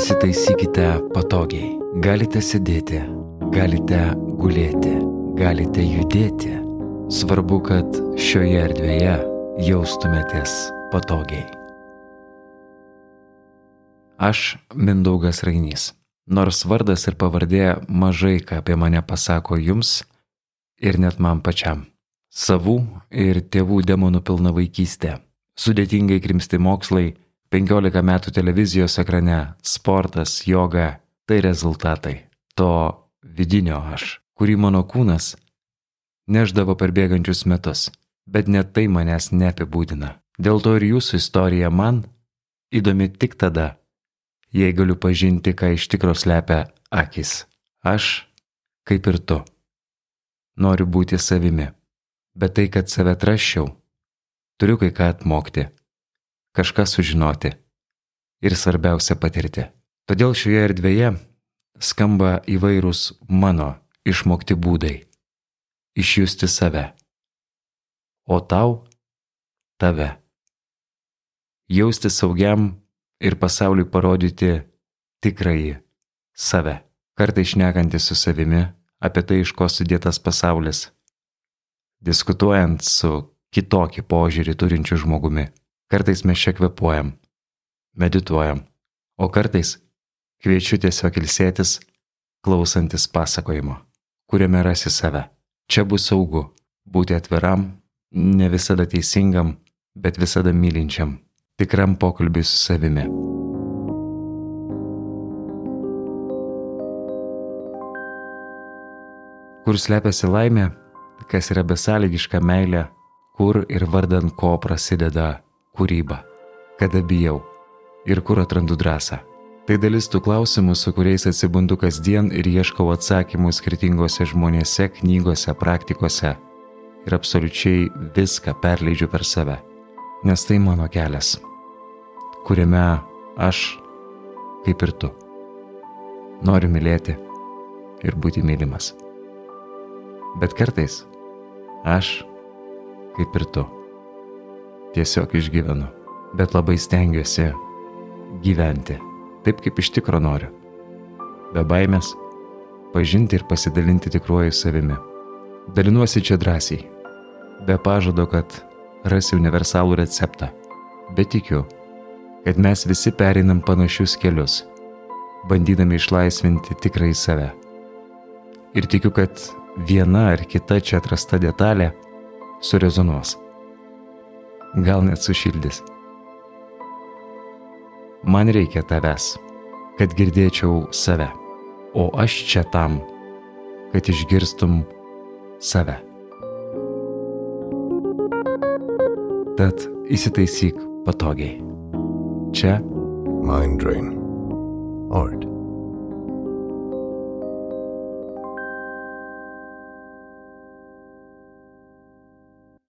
Įsitaisykite patogiai. Galite sėdėti, galite gulėti, galite judėti. Svarbu, kad šioje erdvėje jaustumėtės patogiai. Aš Mindaugas Rainys. Nors vardas ir pavardė mažai ką apie mane pasako jums ir net man pačiam. Savų ir tėvų demonų pilna vaikystė. Sudėtingai krimsti mokslai, 15 metų televizijos ekrane, sportas, joga - tai rezultatai to vidinio aš, kurį mano kūnas neždavo per bėgančius metus, bet net tai manęs neapibūdina. Dėl to ir jūsų istorija man įdomi tik tada, jei galiu pažinti, ką iš tikro slepia akis. Aš, kaip ir tu, noriu būti savimi, bet tai, kad save atraščiau, turiu kai ką atmokti, kažką sužinoti ir svarbiausia patirti. Todėl šioje erdvėje skamba įvairūs mano išmokti būdai - išjusti save, o tau - tave. Jausti saugiam ir pasauliui parodyti tikrąjį save. Kartai išnekantis su savimi apie tai, iš ko sudėtas pasaulis. Diskutuojant su kitokį požiūrį turinčiu žmogumi. Kartais mes čia kvepuojam, medituojam, o kartais kviečiu tiesiog ilsėtis, klausantis pasakojimo, kuriame rasi save. Čia bus saugu būti atviram, ne visada teisingam, bet visada mylinčiam tikram pokalbiui su savimi. Kur slepiasi laimė, kas yra besąlygiška meilė, kur ir vardan ko prasideda kūryba, kada bijau ir kur atrandu drąsą. Tai dalis tų klausimų, su kuriais atsibundu kasdien ir ieškau atsakymų skirtingose žmonėse, knygose, praktikose ir absoliučiai viską perleidžiu per save, nes tai mano kelias kuriame aš, kaip ir tu, noriu mylėti ir būti mylimas. Bet kartais aš, kaip ir tu, tiesiog išgyvenu, bet labai stengiuosi gyventi taip, kaip iš tikro noriu. Be baimės, pažinti ir pasidalinti tikruoju savimi. Dalinuosi čia drąsiai, be pažado, kad rasi universalų receptą, bet tikiu, kad mes visi pereinam panašius kelius, bandydami išlaisvinti tikrai save. Ir tikiu, kad viena ar kita čia atrasta detalė surezonuos. Gal net sušildys. Man reikia tavęs, kad girdėčiau save, o aš čia tam, kad išgirstum save. Tad įsitaisyk patogiai. Čia Mind Drain. Art